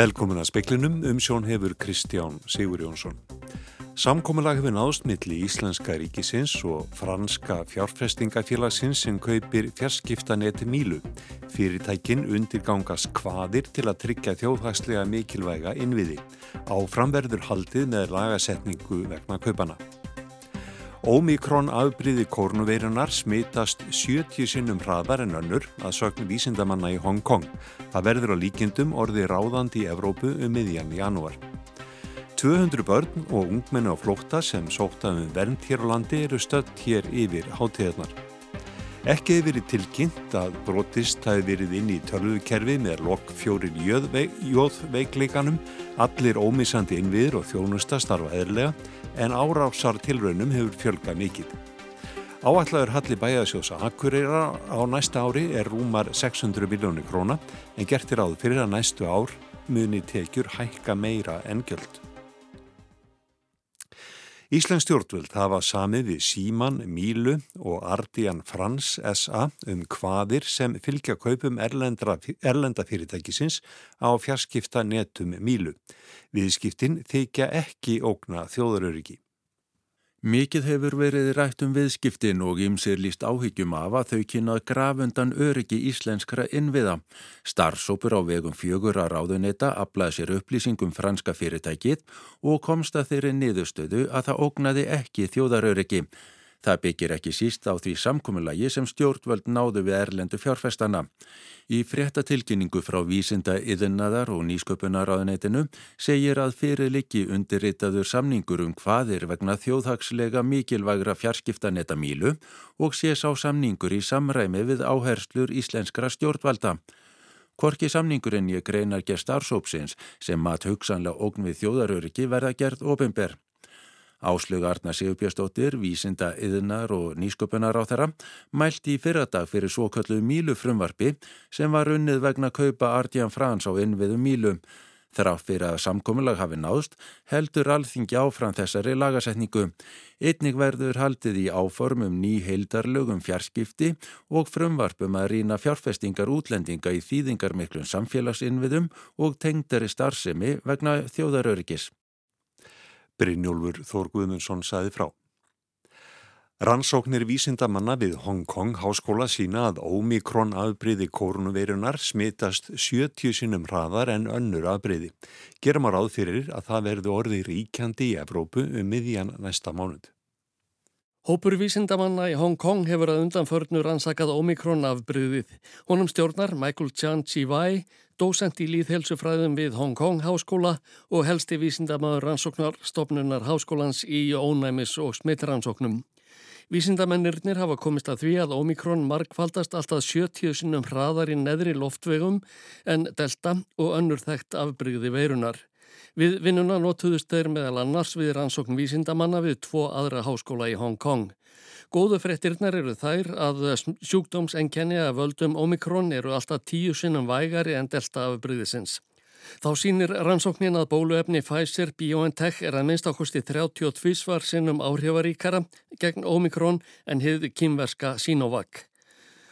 Velkomin að speklinum um sjón hefur Kristján Sigur Jónsson. Samkominlag hefur náðst milli Íslenska ríkisins og franska fjárfestingafélagsins sem kaupir fjarskiptaneti Mílu. Fyrirtækin undirgangast hvaðir til að tryggja þjóðhagslega mikilvæga innviði. Áframverður haldið með lagasetningu vegna kaupana. Ómikrón afbríði kórnuveirunar smitast 70 sinnum hraðar en önnur að sögn vísindamanna í Hong Kong. Það verður á líkindum orði ráðandi í Evrópu um miðjan í janúar. 200 börn og ungmenni á flókta sem sóta um vernd hér á landi eru stödd hér yfir hátíðarnar. Ekki hefur verið tilkynnt að brotist hafi verið inn í tölvukerfi með lokk fjórin jóðveikleikanum, allir ómissandi innviður og þjónusta starfa eðlega en árásar tilraunum hefur fjölga mikið. Áætlaður Halli Bæjaðsjós að Akureyra á næsta ári er rúmar 600 miljónir króna en gertir áður fyrir að næstu ár muni tekjur hækka meira en gjöld. Íslensk stjórnvöld hafa samið við Síman, Mílu og Ardian Frans S.A. um hvaðir sem fylgja kaupum erlendra, erlenda fyrirtækisins á fjarskipta netum Mílu. Viðskiptin þykja ekki ógna þjóðaröryggi. Mikið hefur verið rætt um viðskiptin og ymsir líst áhyggjum af að þau kynnað grafundan öryggi íslenskra innviða. Starfsópur á vegum fjögur að ráðuneta aflaði sér upplýsingum franska fyrirtækið og komst að þeirri niðurstöðu að það ógnaði ekki þjóðaröryggi. Það byggir ekki síst á því samkominnlagi sem stjórnvöld náðu við erlendu fjárfestana. Í fréttatilkynningu frá vísinda yðinnaðar og nýsköpunaráðuneytinu segir að fyrirlikki undirritaður samningur um hvaðir vegna þjóðhagslega mikilvægra fjarskiptaneta mílu og sé sá samningur í samræmi við áherslur íslenskra stjórnvalda. Korki samningurinn ég greinar gerð starfsópsins sem mat hugsanlega ógn við þjóðaröryggi verða gerð ofinberð. Áslug Arna Sigurbjörnsdóttir, vísinda yðnar og nýsköpunar á þeirra, mælti í fyrradag fyrir svo kallu Mílu frumvarfi sem var unnið vegna kaupa Ardian Frans á innviðu Mílu. Þrátt fyrir að samkominlag hafi náðst heldur alþingi áfram þessari lagasetningu. Einnig verður haldið í áformum ný heildarlögum fjarskipti og frumvarpum að rýna fjárfestingar útlendinga í þýðingarmiklum samfélagsinnviðum og tengdari starfsemi vegna þjóðaröryggis. Brynjólfur Þór Guðmundsson saði frá. Rannsóknir vísindamanna við Hong Kong háskóla sína að ómikrón afbreyði kórnuveirunar smitast 70 sinum hraðar en önnur afbreyði. Gerum að ráð fyrir að það verði orði ríkjandi í Evrópu um miðjan næsta mánuð. Hópur vísindamanna í Hong Kong hefur að undanförnur ansakað ómikrón afbreyðið. Honum stjórnar Michael Chan Chi Wai dósent í líðhelsufræðum við Hong Kong háskóla og helsti vísindamaður rannsóknarstofnunar háskólans í ónæmis og smittrannsóknum. Vísindamennirnir hafa komist að því að Omikron markfaldast alltaf 70 sinnum hraðar í neðri loftvegum en delta og önnur þekkt afbrygði veirunar. Við vinnuna notuðust þeir meðal annars við rannsókn vísindamanna við tvo aðra háskóla í Hong Kong. Góðu frettirnar eru þær að sjúkdómsenkenni að völdum Omikron eru alltaf tíu sinnum vægari en delta afbríðisins. Þá sínir rannsóknin að bóluefni Pfizer BioNTech er að minnst ákosti 32 svar sinnum áhrifaríkara gegn Omikron en hefði kýmverska Sinovac.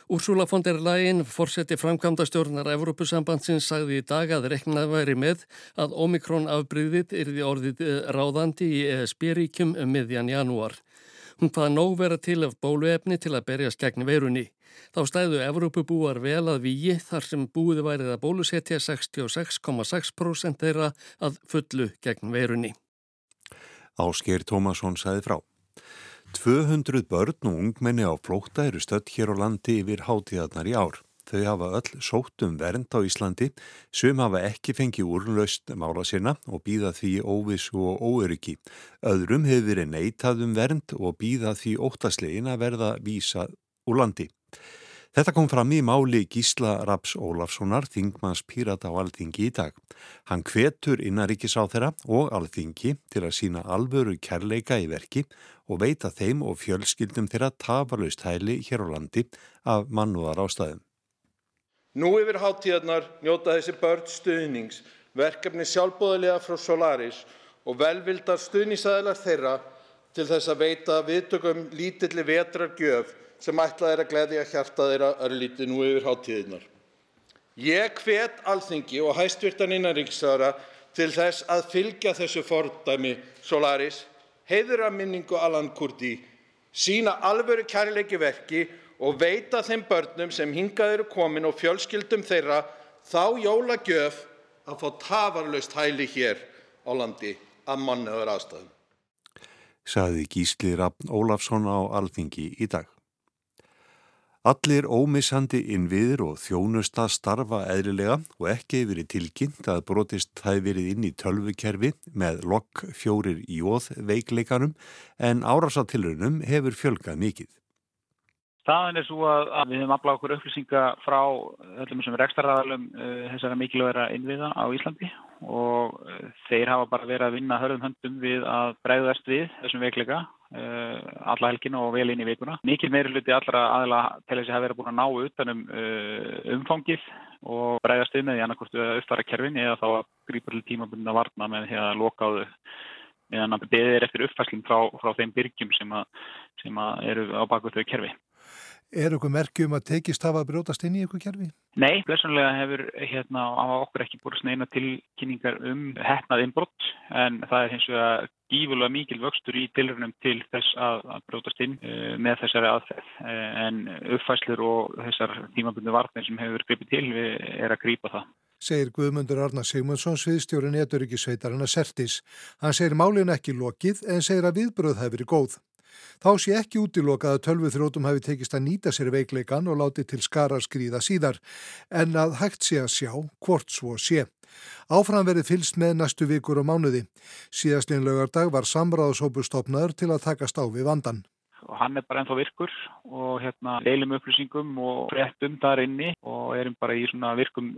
Úrsula von der Leyen, fórseti framkvæmda stjórnar Evrópusambandsins, sagði í dag að reknað væri með að Omikron afbríðið er því orðið ráðandi í ESB-ríkjum um miðjan janúar. Hún hvaða nóg vera til af bóluefni til að berjast gegn veirunni. Þá stæðu Evrópubúar vel að víi þar sem búið værið að bólusetja 66,6% þeirra að fullu gegn veirunni. Ásker Tómasson sæði frá. 200 börn og ungmenni á flókta eru stödd hér á landi yfir hátíðarnar í ár. Þau hafa öll sótt um vernd á Íslandi, sum hafa ekki fengið úrlaust mála sinna og býða því óvissu og óöryggi. Öðrum hefur verið neitað um vernd og býða því óttaslegin að verða vísa úr landi. Þetta kom fram í máli Gísla Raps Ólafssonar, Þingmanns Pírata á Alþingi í dag. Hann hvetur innaríkis á þeirra og Alþingi til að sína alvöru kærleika í verki og veita þeim og fjölskyldum þeirra tafarlaust hæli hér á landi af mannúðar ástæðum. Nú yfir hátíðarnar njóta þessi börn stuðnings, verkefni sjálfbóðilega frá Solaris og velvildar stuðningsæðilar þeirra til þess að veita viðtökum lítilli vetrargjöf sem ætlað er að gleðja hjarta þeirra örlítið nú yfir hátíðirnar. Ég hvet alþingi og hæstvirtan innanríkisráðherra til þess að fylgja þessu fordæmi Solaris, heiðra minningu Alan Kurdi, sína alvöru kærleiki verki og veita þeim börnum sem hingað eru komin og fjölskyldum þeirra þá jólagjöf að fá tafarlaust hæli hér á landi að mannaður aðstæðum. Saði Gísli Raffn Ólafsson á Alþingi í dag. Allir ómissandi innviðir og þjónusta starfa eðlilega og ekki verið tilkynnt að brotist það verið inn í tölvukerfi með lokk fjórir í óð veikleikanum en árásatilrunum hefur fjölgað mikið. Staðan er svo að, að við hefum afláð okkur upplýsinga frá öllum sem er ekstraræðalum uh, eh, þessara mikilvægra innviða á Íslandi og uh, þeir hafa bara verið að vinna hörðum höndum við að bregðast við þessum veikleika Uh, alla helgina og vel inn í vikuna. Mikið meiri hluti allra aðla til þess að hafa verið búin að ná utanum uh, umfangið og bregðast um með því annarkortu að uppfara kerfin eða þá grípa til tímabundin að varna með því að loka á þau meðan að beðir eftir uppfæslinn frá, frá þeim byrgjum sem, að, sem að eru á baku þau kerfi. Er eitthvað merkjum að tekist hafa að brótast inn í eitthvað kjærfi? Nei, blessunlega hefur hérna á okkur ekki búin sneina tilkynningar um hefnað innbrott en það er hins vegar gífulega mikil vöxtur í tilrönum til þess að, að brótast inn uh, með þessari aðferð uh, en uppfæslur og þessar tímabundu varnir sem hefur gripið til er að grípa það. Segir Guðmundur Arnar Sigmundsson sviðstjórin Eturíkisveitarinn að Sertis. Hann segir málin ekki lokið en segir að viðbröð hefur verið góð. Þá sé ekki útilokað að tölvuþrótum hafi tekist að nýta sér veikleikan og láti til skarar skrýða síðar, en að hægt sé að sjá hvort svo sé. Áfram verið fylst með næstu vikur og mánuði. Síðastlinn lögardag var samráðshópustofnaður til að takast á við vandan. Og hann er bara ennþá virkur og hérna leilum upplýsingum og frettum þar inni og erum bara í svona virkum,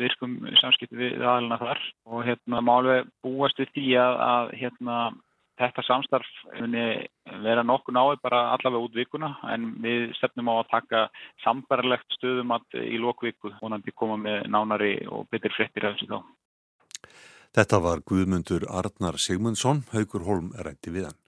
virkum samskipti við aðluna þar og hérna málu búast við því að, að hérna þetta samstarf vera nokkuð náðu bara allavega út vikuna en við stefnum á að taka sambarlegt stöðum að í lókviku vonandi koma með nánari og betur frettir af þessu þá. Þetta var Guðmundur Arnar Sigmundsson, Haugur Holm rætti við hann.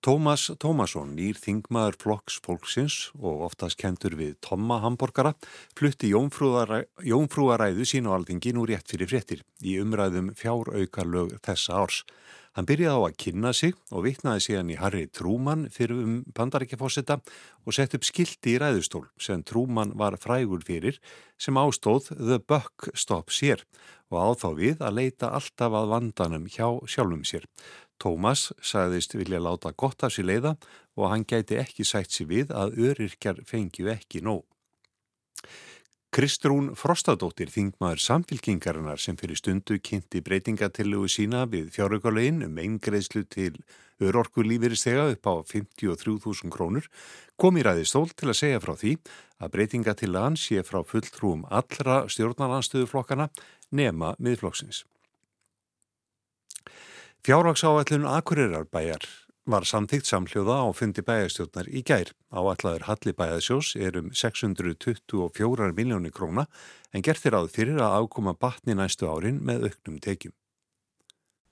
Tómas Tómasson, nýr þingmaður flokks fólksins og oftast kentur við Tomma Hamborgara, flutti jónfrúaræðu sín á alþingi nú rétt fyrir fréttir í umræðum fjáraukarlög þessa árs. Hann byrjaði á að kynna sig og vittnaði síðan í Harry Truman fyrir um pandarækjafósita og sett upp skildi í ræðustól sem Truman var frægur fyrir sem ástóð The Buck Stops Here og áð þá við að leita alltaf að vandanum hjá sjálfum sér. Tómas sagðist vilja láta gott af sér leiða og hann gæti ekki sætt sér við að örirkjar fengju ekki nóg. Kristrún Frostadóttir, þingmaður samfylkingarinnar sem fyrir stundu kynnti breytingatillögu sína við fjáraukarlegin um eingreðslu til örorku lífyristega upp á 53.000 krónur, kom í ræði stól til að segja frá því að breytingatillagan sé frá fulltrúum allra stjórnarlandstöðuflokkana nema miðflokksins. Fjárhagsáallun Akureyrar var samþygt samhljóða á fundi bæjastjórnar í gær. Áallaður Halli bæjasjós er um 624 miljónir króna en gert er áð fyrir að ákoma batni næstu árin með auknum tekjum.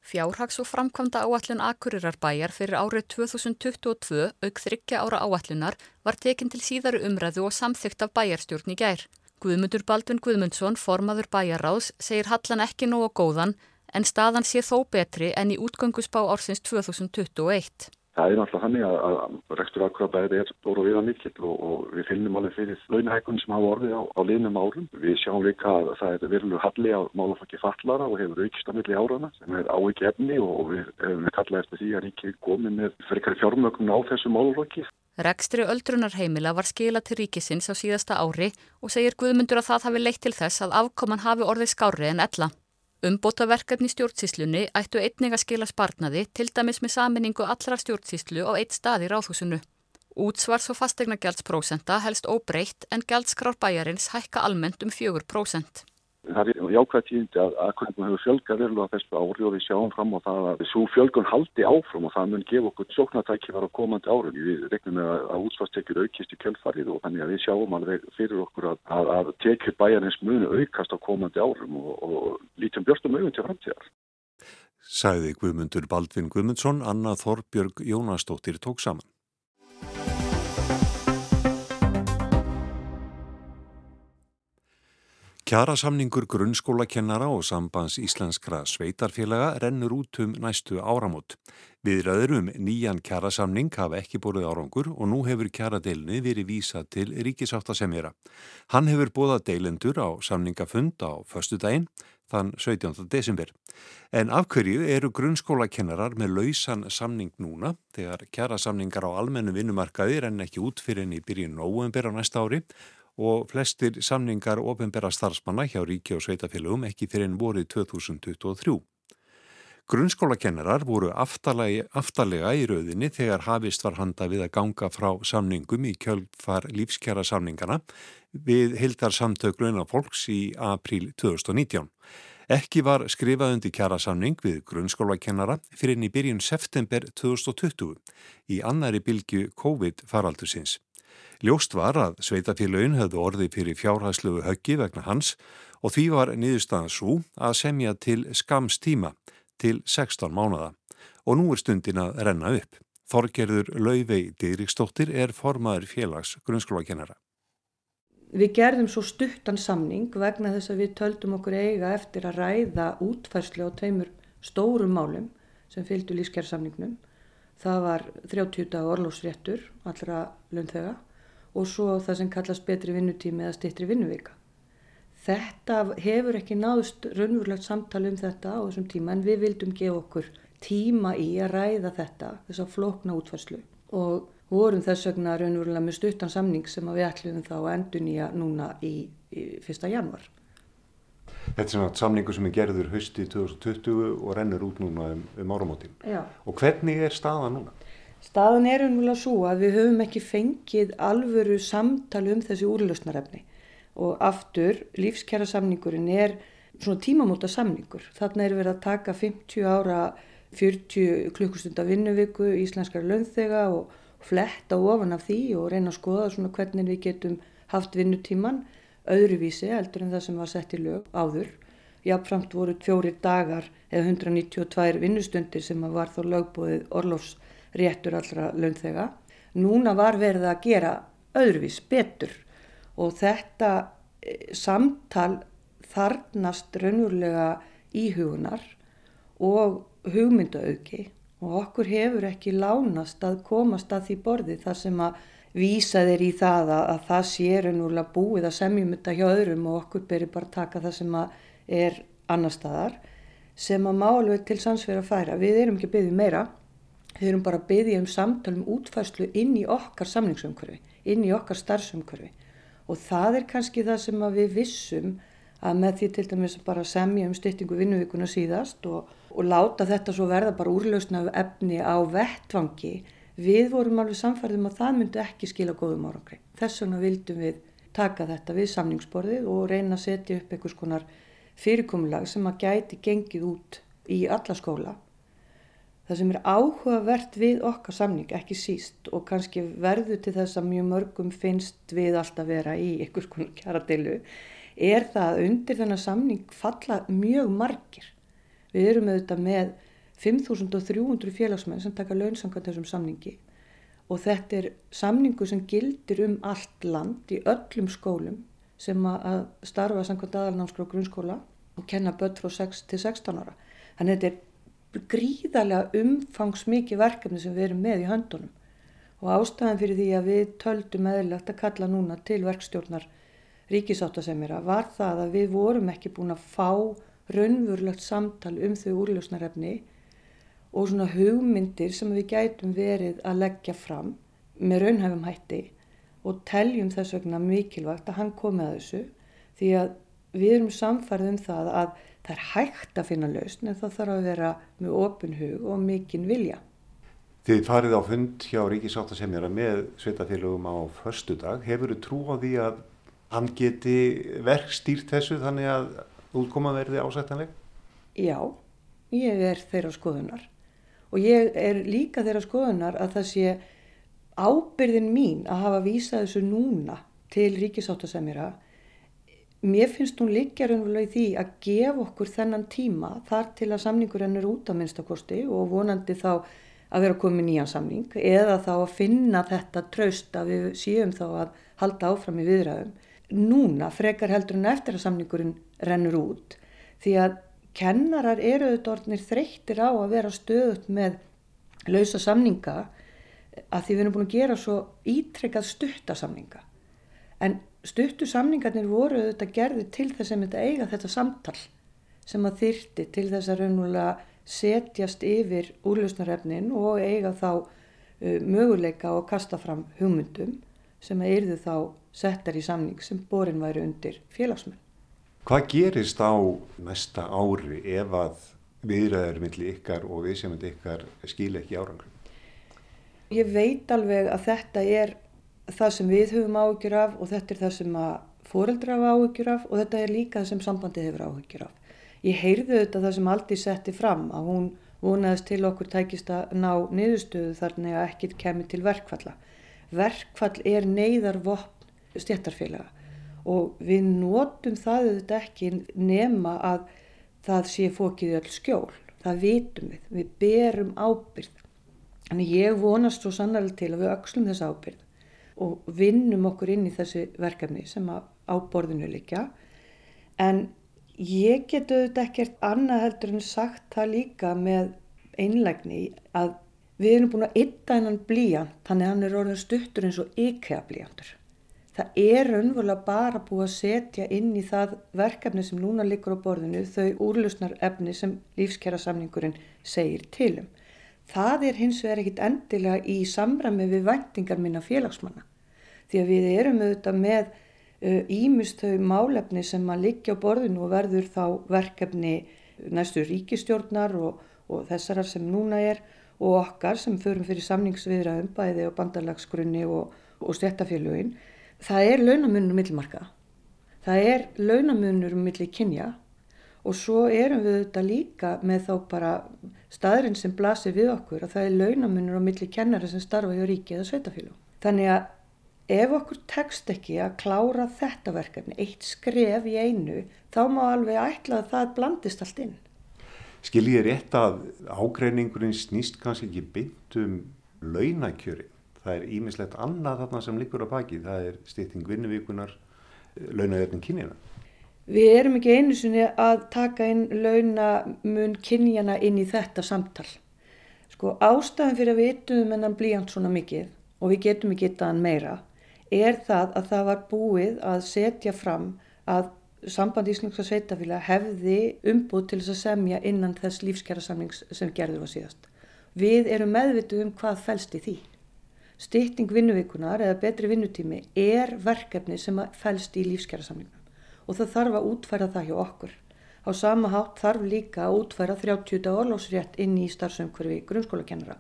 Fjárhags og framkvæmda áallun Akureyrarbæjar fyrir árið 2022 auk þryggja ára áallunar var tekin til síðaru umræðu og samþygt af bæjarstjórn í gær. Guðmundur Baldvin Guðmundsson, formaður bæjarráðs, segir Hallan ekki nógu góðan en staðan sé þó betri enn í útgöngusbá ársins 2021. Það er náttúrulega þannig að, að rekstur aðkvæðabæði er stóru og viða mikill og, og við finnum alveg fyrir launahækun sem hafa orðið á, á liðnum árum. Við sjáum líka að það er veruleg halli á málaflokki fallara og hefur aukist að milli árana sem er á ekki efni og við hefum kallað eftir því að ríkið komi með frekari fjármögnum á þessu málaflokki. Rekstri öldrunarheimila var skila til ríkisins á síðasta ári og segir Guðmundur að það hafi leitt til þess að afkoman hafi orðið skári en ella. Umbótaverkefni stjórnsíslunni ættu einnig að skila sparnaði til dæmis með saminningu allra stjórnsíslu á eitt stað í ráðhúsinu. Útsvars og fastegna gjaldsprósenta helst óbreytt en gjaldskrár bæjarins hækka almennt um 4%. Það er jákvæð tíðindi að aðkvæmum hefur fjölgað verulega þessu ári og við sjáum fram á það að svo fjölgun haldi áfram og það mun gefa okkur sjóknartæki var á komandi ári. Við regnum með að útsvarstekjur aukist í kjöldfarið og þannig að við sjáum alveg fyrir okkur að, að, að tekjur bæjarins munu aukast á komandi árum og, og lítum björstum auðvun til framtíðar. Sæði Guðmundur Baldvin Guðmundsson, Anna Þorbjörg Jónastóttir tók saman. Kjarasamningur grunnskólakennara og sambands íslenskra sveitarfélaga rennur út um næstu áramót. Viðræður um nýjan kjarasamning hafa ekki búið árangur og nú hefur kjaradeilni verið vísa til ríkisáttasemjara. Hann hefur búið deilendur á samningafund á förstu daginn þann 17. desember. En afhverju eru grunnskólakennarar með lausan samning núna þegar kjarasamningar á almennu vinnumarkaði renn ekki út fyrir henni í byrjun november á næsta ári og flestir samningar ofinbera starfsmanna hjá ríki og sveitafélagum ekki fyrir enn vorið 2023. Grunnskólakennarar voru aftalega í rauðinni þegar hafist var handa við að ganga frá samningum í kjölfar lífskjara samningana við hildar samtök launafólks í april 2019. Ekki var skrifað undir kjara samning við grunnskólakennara fyrir inn í byrjun september 2020 í annari bylgu COVID-faraldusins. Ljóst var að sveitafélagin höfðu orði fyrir fjárhæsluðu höggi vegna hans og því var niðurstaðan svo að semja til skams tíma til 16 mánada og nú er stundin að renna upp. Þorgerður Lauvei Dýriksdóttir er formaður félags grunnskólakennara. Við gerðum svo stuttan samning vegna þess að við töldum okkur eiga eftir að ræða útfærslu á tveimur stórum málum sem fylgdu lífskerðsamningnum. Það var 30 dagar orlósréttur allra launþega og svo það sem kallast betri vinnutími eða stittri vinnuvika. Þetta hefur ekki náðust raunverulegt samtali um þetta á þessum tíma en við vildum gefa okkur tíma í að ræða þetta, þess að flokna útfærslu og vorum þess vegna raunverulega með stuttan samning sem við ætlum þá að endur nýja núna í, í fyrsta januar. Þetta er svona samningu sem er gerður hösti 2020 og rennur út núna um, um áramótin. Já. Og hvernig er staða núna? Staðan er umhverfað svo að við höfum ekki fengið alvöru samtali um þessi úrlausnarefni og aftur lífskjara samningurinn er svona tímamóta samningur. Þarna er verið að taka 50 ára 40 klukkustunda vinnuviku í íslenskara launþega og fletta ofan af því og reyna að skoða svona hvernig við getum haft vinnutíman öðruvísi eldur en það sem var sett í lög áður. Jáfnframt voru fjórir dagar eða 192 vinnustundir sem var þó lögbóðið orlofs réttur allra launþega. Núna var verið að gera öðruvís betur og þetta e, samtal þarnast raunverulega íhugunar og hugmyndaauki og okkur hefur ekki lánast að komast að því borði þar sem að vísa þeir í það að, að það sé raunverulega búið að semjum þetta hjá öðrum og okkur beri bara taka það sem að er annar staðar sem að málu til sannsverð að færa. Við erum ekki byggðið meira Við erum bara að byggja um samtalum útfærslu inn í okkar samningsumkörfi, inn í okkar starfsumkörfi og það er kannski það sem við vissum að með því til dæmis bara semja um styttingu vinnuvíkuna síðast og, og láta þetta svo verða bara úrlausna efni á vettvangi. Við vorum alveg samfærðum að það myndi ekki skila góðum árangri. Þess vegna vildum við taka þetta við samningsborðið og reyna að setja upp einhvers konar fyrirkomulag sem að gæti gengið út í alla skóla Það sem er áhugavert við okkar samning, ekki síst og kannski verður til þess að mjög mörgum finnst við alltaf vera í ykkur konar kjaradeilu, er það að undir þennan samning falla mjög margir. Við erum auðvitað með 5.300 félagsmenn sem taka launsangat þessum samningi og þetta er samningu sem gildir um allt land í öllum skólum sem að starfa samkvæmt aðalnámskra á grunnskóla og kenna börn frá 6 til 16 ára. Þannig að þetta er gríðarlega umfangsmikið verkefni sem við erum með í höndunum. Og ástæðan fyrir því að við töldum eðlilegt að kalla núna til verkstjórnar ríkisáttasemjara var það að við vorum ekki búin að fá raunvurlegt samtal um þau úrljósnarefni og svona hugmyndir sem við gætum verið að leggja fram með raunhæfum hætti og teljum þess vegna mikilvægt að hann komi að þessu því að við erum samfærið um það að það er hægt að finna lausn en það þarf að vera með opin hug og mikinn vilja. Þið farið á fund hjá Ríkisáttasemjara með sveitafélögum á förstu dag. Hefur þið trú á því að hann geti verk stýrt þessu þannig að útkoma verði ásættanleg? Já, ég er þeirra skoðunar og ég er líka þeirra skoðunar að það sé ábyrðin mín að hafa vísað þessu núna til Ríkisáttasemjara mér finnst hún líka raunverulega í því að gefa okkur þennan tíma þar til að samningurinn er út af minnstakosti og vonandi þá að vera komið nýjan samning eða þá að finna þetta traust að við séum þá að halda áfram í viðræðum. Núna frekar heldur en eftir að samningurinn rennur út því að kennarar eru auðvitað orðinir þreyttir á að vera stöðut með lausa samninga að því við erum búin að gera svo ítrekkað stuttasamninga. En stuttu samningarnir voru auðvitað gerði til þess að þetta eiga þetta samtal sem að þyrti til þess að raunulega setjast yfir úrlausnarefnin og eiga þá uh, möguleika og kasta fram hugmyndum sem að yrðu þá settar í samning sem borin væri undir félagsmenn. Hvað gerist á næsta ári ef að viðræður millir ykkar og viðsefandi ykkar skil ekki árangur? Ég veit alveg að þetta er það sem við höfum áhyggjur af og þetta er það sem að fóreldra hafa áhyggjur af og þetta er líka það sem sambandið hefur áhyggjur af. Ég heyrði þetta það sem Aldi setti fram að hún vonaðist til okkur tækist að ná niðurstöðu þarna að ekkit kemi til verkfalla. Verkfall er neyðar vopn stjættarfélaga og við notum það auðvitað ekki nema að það sé fókið öll skjól. Það vitum við. Við berum ábyrð. Þannig ég vonast svo sannlega til að við öxlum þess ábyrð og vinnum okkur inn í þessi verkefni sem að áborðinu líka. En ég get auðvitað ekkert annað heldur en sagt það líka með einlægni að við erum búin að ytta hennan blíjant, þannig að hann er orðin stuttur eins og IKEA blíjantur. Það er önvöla bara búið að setja inn í það verkefni sem núna likur á borðinu þau úrlusnar efni sem lífskjara samningurinn segir tilum. Það er hins vegar ekkit endilega í samræmi við vendingar minna félagsmanna því að við erum auðvitað með ímust uh, málefni sem að liggja á borðinu og verður þá verkefni næstu ríkistjórnar og, og þessarar sem núna er og okkar sem förum fyrir samningsviðraðum bæði á bandalagsgrunni og, og stjættafélugin. Það er launamunur um millimarka. Það er launamunur um milli kynja og svo erum við auðvitað líka með þá bara staðurinn sem blasir við okkur að það er launamunur á milli kennara sem starfa hjá ríki eða sveitafélug. Þannig að ef okkur tekst ekki að klára þetta verkefni, eitt skref í einu, þá má alveg ætla að það blandist allt inn. Skil ég rétt að ágreiningurinn snýst kannski ekki byggt um launakjöri. Það er ímislegt annað þarna sem likur á baki. Það er stýtting vinnuvíkunar, launajöfning kynjana. Við erum ekki einu sinni að taka inn launamun kynjana inn í þetta samtal. Sko ástæðan fyrir að við yttum hennan blíjant svona mikið og við getum ekki yttaðan meira er það að það var búið að setja fram að samband Íslandska sveitafélag hefði umbúð til þess að semja innan þess lífskjara samnings sem gerður var síðast. Við erum meðvituð um hvað fælst í því. Stýtting vinnuvíkunar eða betri vinnutími er verkefni sem fælst í lífskjara samningum og það þarf að útfæra það hjá okkur. Á sama hátt þarf líka að útfæra 30. orlósrétt inn í starfsumhverfi grunnskólakennara.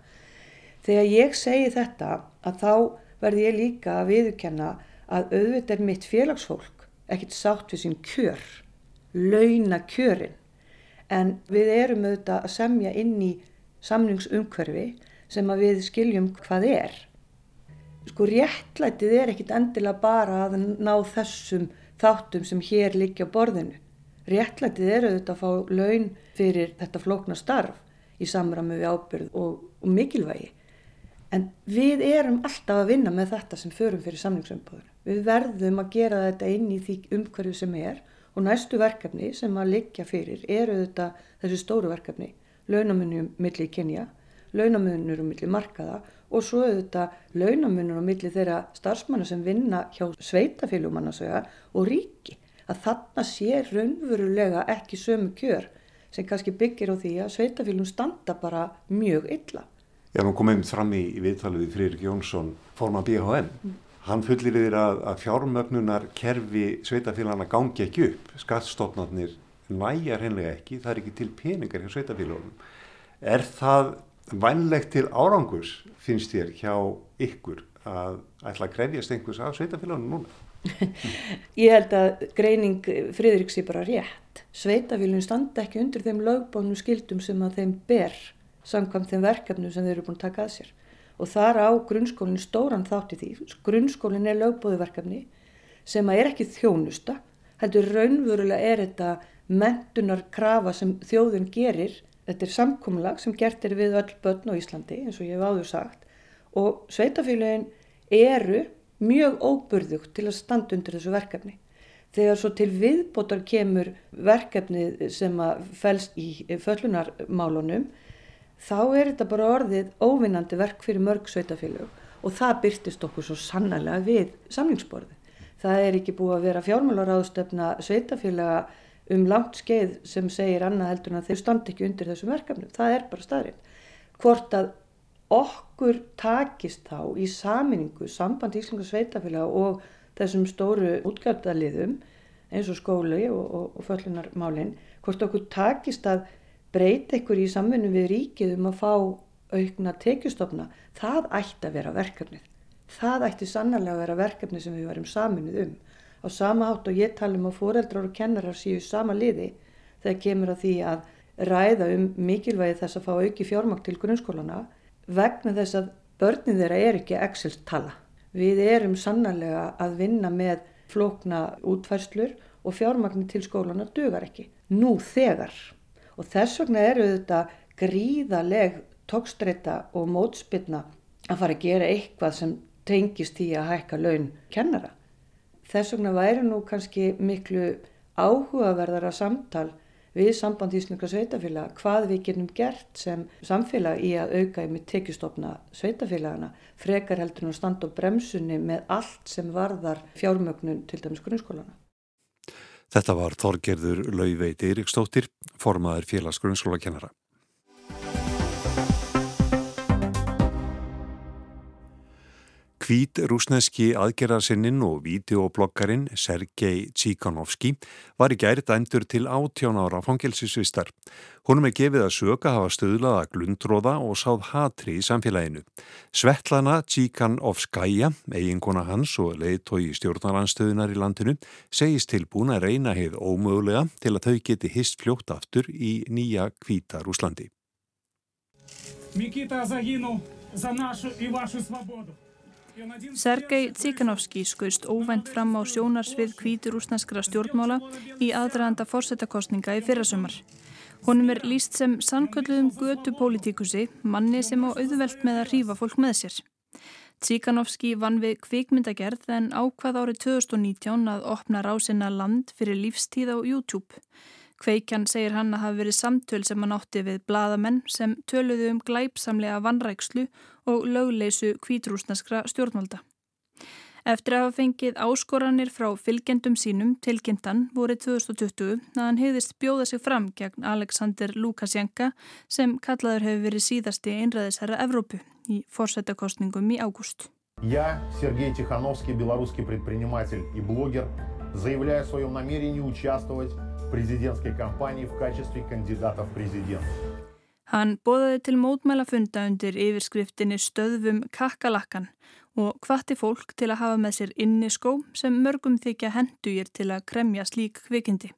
Þegar ég segi þetta að þá verði ég líka að viðurkenna að auðvitað er mitt félagsfólk ekkert sátt við sín kjör, launa kjörin. En við erum auðvitað að semja inn í samningsumhverfi sem að við skiljum hvað er. Sko réttlætið er ekkit endilega bara að ná þessum þáttum sem hér liggja á borðinu. Réttlætið er auðvitað að fá laun fyrir þetta flókna starf í samræmi við ábyrð og, og mikilvægi. En við erum alltaf að vinna með þetta sem förum fyrir samningsumbúður. Við verðum að gera þetta inn í því umhverju sem er og næstu verkefni sem að liggja fyrir eru þetta þessu stóru verkefni, launamunum millir kynja, launamunur um millir markaða og svo auðvitað launamunur um millir þeirra starfsmanna sem vinna hjá sveitafélumannarsöga og ríki. Að þarna sé raunverulega ekki sömu kjör sem kannski byggir á því að sveitafélum standa bara mjög illa. Já, nú komum við fram í, viðtalið við Friðrik Jónsson, forman BHM. Mm. Hann fullir yfir að, að fjármögnunar kerfi sveitafélagana gangi ekki upp. Skattstofnarnir næjar hennilega ekki, það er ekki til peningar hjá sveitafélagunum. Er það vænlegt til árangurs, finnst þér, hjá ykkur að ætla að krefjast einhvers af sveitafélagunum núna? Ég held að greining Friðrik sé bara rétt. Sveitafélagin standa ekki undir þeim lögbónu skildum sem að þeim ber samkvæmt þeim verkefnum sem þeir eru búin að taka að sér. Og þar á grunnskólinn stóran þátti því. Grunnskólinn er lögbóðuverkefni sem er ekki þjónusta. heldur raunverulega er þetta mentunar krafa sem þjóðun gerir. Þetta er samkomlag sem gert er við öll börn á Íslandi eins og ég hef áður sagt og sveitafélagin eru mjög óburðugt til að standa undir þessu verkefni. Þegar svo til viðbótar kemur verkefni sem að fælst í föllunarmálunum þá er þetta bara orðið óvinnandi verk fyrir mörg sveitafélag og það byrtist okkur svo sannlega við samlingsborði. Það er ekki búið að vera fjármálaráðstöfna sveitafélaga um langt skeið sem segir annað heldur en að þeir standi ekki undir þessum verkefnum. Það er bara staðrinn. Hvort að okkur takist þá í saminningu samband Íslinga sveitafélaga og þessum stóru útgjaldaliðum eins og skóli og, og, og föllunarmálinn, hvort okkur takist að breyta ykkur í samfunnu við ríkið um að fá aukna tekjustofna, það ætti að vera verkefnið. Það ætti sannlega að vera verkefnið sem við varum saminuð um. Á sama átt og ég tala um að fóreldrar og kennarar séu sama liði þegar kemur að því að ræða um mikilvægi þess að fá auki fjármakt til grunnskólana vegna þess að börnin þeirra er ekki Excel tala. Við erum sannlega að vinna með flókna útfærslur og fjármagnin til skólana dugar ekki. Nú þegar. Og þess vegna eru þetta gríðaleg tókstreita og mótspilna að fara að gera eitthvað sem tengist í að hækka laun kennara. Þess vegna væri nú kannski miklu áhugaverðara samtal við samband Íslinga sveitafélag hvað við getum gert sem samfélag í að auka í með tekjustofna sveitafélagana frekar heldur nú stand og bremsunni með allt sem varðar fjármögnun til dæmis grunnskólana. Þetta var Þorgerður Lauveit Eiríksdóttir, formaður félags grunnskólakennara. Hvít rúsneski aðgerðarsinninn og videobloggarinn Sergei Tsíkanovski var í gæri dændur til 18 ára fangilsisvistar. Húnum er gefið að söka hafa stöðlaða glundróða og sáð hatri í samfélaginu. Svetlana Tsíkanovskaja, eiginkona hans og leiðtói stjórnaranstöðunar í landinu, segist tilbúin að reyna heið ómögulega til að þau geti hist fljótt aftur í nýja hvíta Rúslandi. Mikita zaginu za našu i vašu svobodu. Sergei Tsíkanovski skauðst óvænt fram á sjónarsvið kvíturúsneskra stjórnmála í aðdraðanda fórsetakostninga í fyrrasumar. Honum er líst sem sannkölluðum götu pólitíkusi, manni sem á auðvelt með að rýfa fólk með sér. Tsíkanovski vann við kvikmyndagerð en ákvað árið 2019 að opna rásinna land fyrir lífstíð á YouTube. Kveikjan segir hann að hafa verið samtöl sem hann átti við bladamenn sem töluðu um glæpsamlega vannrækslu og lögleysu kvítrúsneskra stjórnvalda. Eftir að hafa fengið áskoranir frá fylgjendum sínum til kynntan voru 2020 að hann hefðist bjóða sig fram gegn Alexander Lukasjenka sem kallaður hefur verið síðasti einræðisherra Evrópu í fórsættakostningum í ágúst. Я, Сергей Тихановский, белорусский предприниматель и блогер, заявляю о своем намерении участвовать президентской кампании в качестве кандидата в президент. Hann bóðaði til mótmælafunda undir yfirskriftinni stöðvum kakkalakkan og hvati fólk til að hafa með sér inni skó sem mörgum þykja hendugir til að kremja slík kvikindi.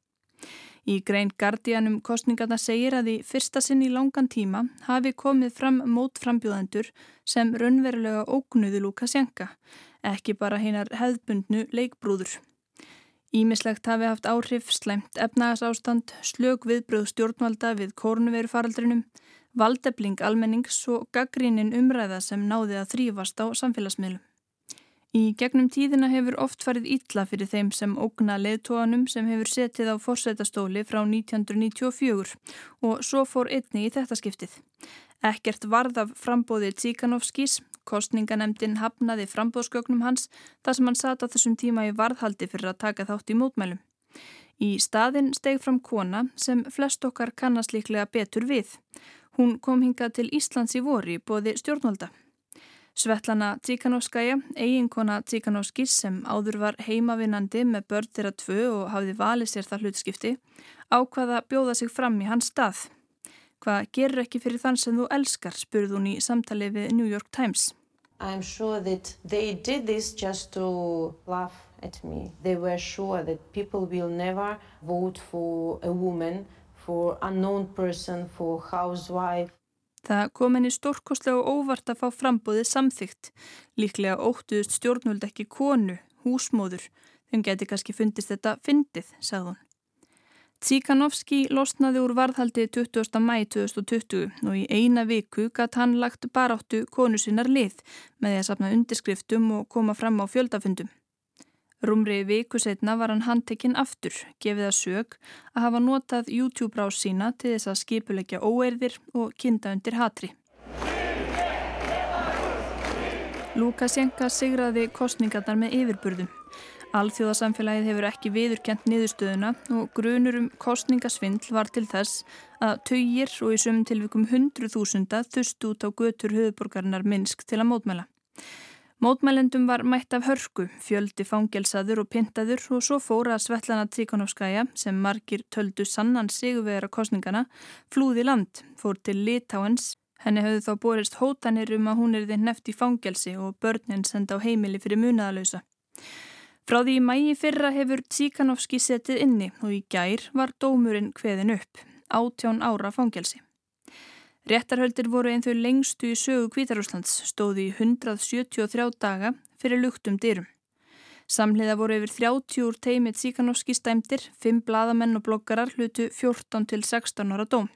Í grein Guardianum kostningarna segir að í fyrsta sinn í langan tíma hafi komið fram mótframbjóðendur sem raunverulega ógnuðu Lukasjenka, ekki bara hinnar hefðbundnu leikbrúður. Ímislegt hafi haft áhrif, slæmt efnagasástand, slög viðbröð stjórnvalda við kórnuverufaraldrinum, valdebling almennings og gaggrínin umræða sem náði að þrýfast á samfélagsmiðlum. Í gegnum tíðina hefur oft farið ítla fyrir þeim sem ógna leðtóanum sem hefur setið á fórsetastóli frá 1994 og svo fór einni í þetta skiptið. Ekkert varð af frambóðið Tsíkanovskís Kostninganemdin hafnaði frambóðsgögnum hans þar sem hann sata þessum tíma í varðhaldi fyrir að taka þátt í mótmælum. Í staðin steg fram kona sem flest okkar kannast líklega betur við. Hún kom hingað til Íslands í voru í bóði stjórnvalda. Svetlana Tsíkanovskaja, eiginkona Tsíkanovskis sem áður var heimavinnandi með börn þeirra tvö og hafði valið sér það hlutskipti, ákvaða bjóða sig fram í hans stað. Hvað gerur ekki fyrir þann sem þú elskar, spurði hún í samtali við New York Times. I'm sure that they did this just to laugh at me. They were sure that people will never vote for a woman, for unknown person, for housewife. Það kom henni stórkostlega óvart að fá frambóðið samþygt. Líklega óttuðust stjórnvöld ekki konu, húsmóður, Hún geti kannski fundist þetta fyndið, sagði hún. Tsíkanovski losnaði úr varðhaldi 20. mæ 2020 og í eina viku gatt hann lagt baráttu konu sinnar lið með því að sapna undirskriftum og koma fram á fjöldafundum. Rúmri viku setna var hann handtekinn aftur, gefið að sög að hafa notað YouTube-rás sína til þess að skipulegja óeirðir og kinda undir hatri. Lukasjenka sigraði kostningarnar með yfirburðum. Alþjóðasamfélagið hefur ekki viðurkjent niðurstöðuna og grunur um kostningasvindl var til þess að töyir og í sömum tilvikum hundru þúsunda þust út á götur höfuborgarinnar Minsk til að mótmæla. Mótmælendum var mætt af hörku, fjöldi fangelsaður og pintaður og svo fóra Svetlana Tríkonovskæja sem margir töldu sannan sigurvegara kostningana flúði land, fór til Litáens. Henni höfðu þá borist hótanir um að hún er þinn nefti fangelsi og börnin senda á heimili fyrir munaðalösa. Frá því í mægi fyrra hefur Tsíkanovski setið inni og í gær var dómurinn hveðin upp, átján ára fangelsi. Réttarhöldir voru einn þau lengstu í sögu Kvítarúslands, stóði í 173 daga fyrir luktum dyrum. Samhliða voru yfir 30 úr teimið Tsíkanovski stæmtir, 5 bladamenn og bloggarar hlutu 14 til 16 ára dóm.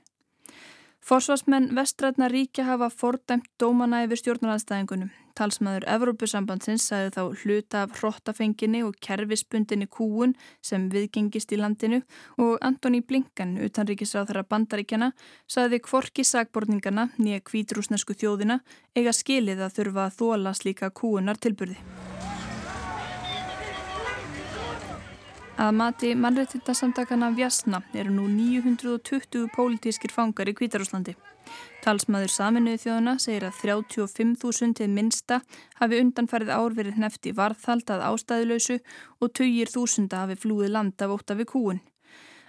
Forsvarsmenn vestrætna ríkja hafa fordæmt dómana yfir stjórnarhansstæðingunum. Talsmaður Evrópusambandsins sagði þá hluta af hrottafenginni og kerfispundinni kúun sem viðgengist í landinu og Antoni Blinkan, utanríkisráð þar að bandaríkjana, sagði kvorki sagborningarna nýja kvítrúsnesku þjóðina eiga skilið að þurfa að þóla slíka kúunar tilburði. Að mati mannrættindasamtakana Vjasna eru nú 920 pólitískir fangar í Kvítarúslandi. Talsmaður saminuði þjóðuna segir að 35.000 til minsta hafi undanfærið ár verið hnefti varðhald að ástæðuleysu og 20.000 hafi flúið land af ótt af við kúun.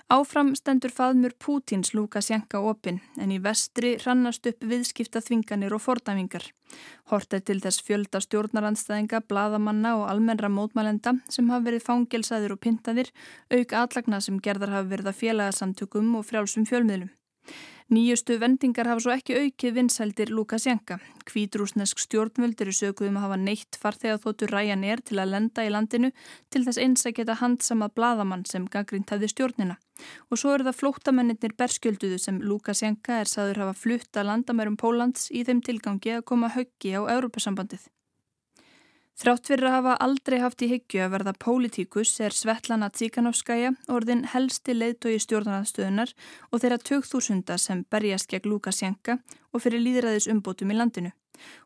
Áfram stendur faðmur Pútins Lukasjenka opinn en í vestri rannast upp viðskipta þvinganir og fordæmingar. Hortið til þess fjölda stjórnarandstæðinga, bladamanna og almennra mótmælenda sem hafa verið fangelsaðir og pintaðir, auk aðlagna sem gerðar hafa verið að félagasamtökum og frjálsum fjölmiðlum. Nýjustu vendingar hafa svo ekki aukið vinsældir Lukasjenka. Kvítrúsnesk stjórnvöld eru sökuðum að hafa neitt farþegar þóttur ræjan er til að lenda í landinu til þess eins að geta handsama bladamann sem gaggrínt hefði stjórnina. Og svo eru það flóttamennir berskjölduðu sem Lukasjenka er saður hafa flutta landamærum Pólans í þeim tilgangi að koma höggi á Európasambandið. Þrátt fyrir að hafa aldrei haft í hyggju að verða pólitíkus er Svetlana Tsíkanovskæja orðin helsti leiðtói stjórnarnaðstöðunar og þeirra 2000 sem berjast gegn Lukasjenka og fyrir líðræðis umbótum í landinu.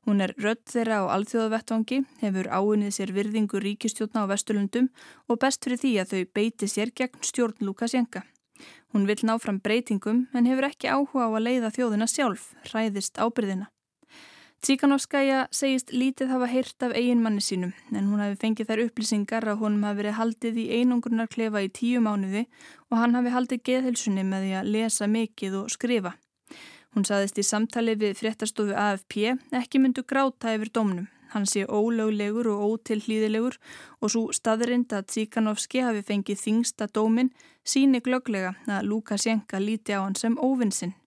Hún er rödd þeirra á alþjóðavettvangi, hefur áunnið sér virðingu ríkistjórna á Vesturlundum og best fyrir því að þau beiti sér gegn stjórn Lukasjenka. Hún vil ná fram breytingum en hefur ekki áhuga á að leiða þjóðina sjálf, ræðist ábyrðina. Tsíkanovskæja segist lítið hafa heyrt af eigin manni sínum en hún hafi fengið þær upplýsingar að honum hafi verið haldið í einungrunar klefa í tíu mánuði og hann hafi haldið geðhilsunni með því að lesa mikið og skrifa. Hún saðist í samtali við fréttastofu AFP ekki myndu gráta yfir domnum. Hann sé ólöglegur og ótilhlýðilegur og svo staðrind að Tsíkanovski hafi fengið þingsta dómin síni glöglega að Lukasjenka líti á hann sem óvinsinn.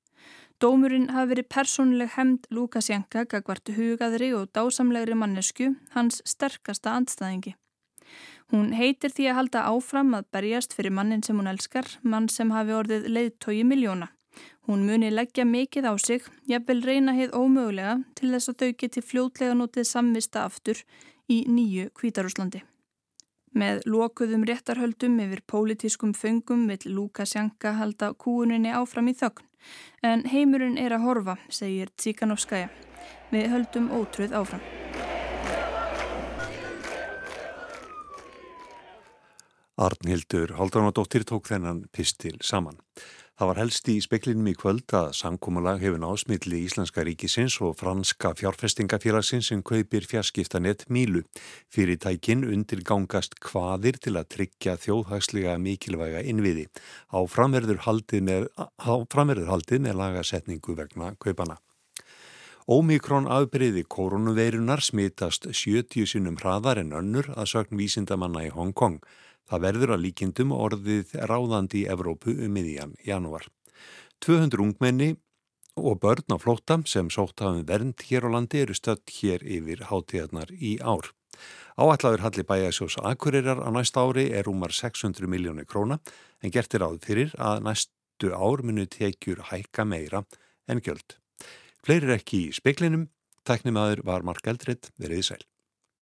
Dómurinn hafi verið persónuleg hemd Lukasjenka gagvart hugaðri og dásamlegri mannesku, hans sterkasta andstæðingi. Hún heitir því að halda áfram að berjast fyrir mannin sem hún elskar, mann sem hafi orðið leiðtói miljóna. Hún muni leggja mikið á sig, jafnvel reyna heið ómögulega til þess að þau geti fljótlega notið samvista aftur í nýju Kvítarúslandi. Með lokuðum réttarhöldum yfir pólitískum föngum vil Lukasjenka halda kúuninni áfram í þögn. En heimurinn er að horfa, segir Tsíkanovskaja. Við höldum ótröð áfram. Arnhildur Haldanadóttir tók þennan pistil saman. Það var helst í speklinum í kvöld að samkómulag hefur násmiðli Íslenska ríkisins og franska fjárfestingafélagsins sem kaupir fjarskiptanett Mílu. Fyrirtækin undirgangast hvaðir til að tryggja þjóðhagslega mikilvæga innviði. Á framverður haldið með, með lagasetningu vegna kaupana. Ómikrón afbreyði koronaveirunar smitast 70 sinum hraðar en önnur að sögn vísindamanna í Hong Kong. Það verður að líkindum orðið ráðandi í Evrópu um miðjan janúar. 200 ungmenni og börn á flótta sem sótt hafum vernd hér á landi eru stött hér yfir hátíðarnar í ár. Áætlaður halli bæjarsjós Akureyrar á næsta ári er rúmar 600 miljónir króna en gertir áður fyrir að næstu ár munu tekjur hækka meira en gjöld. Fleiri er ekki í speklinum, tæknimaður var Mark Eldred, veriði sæl.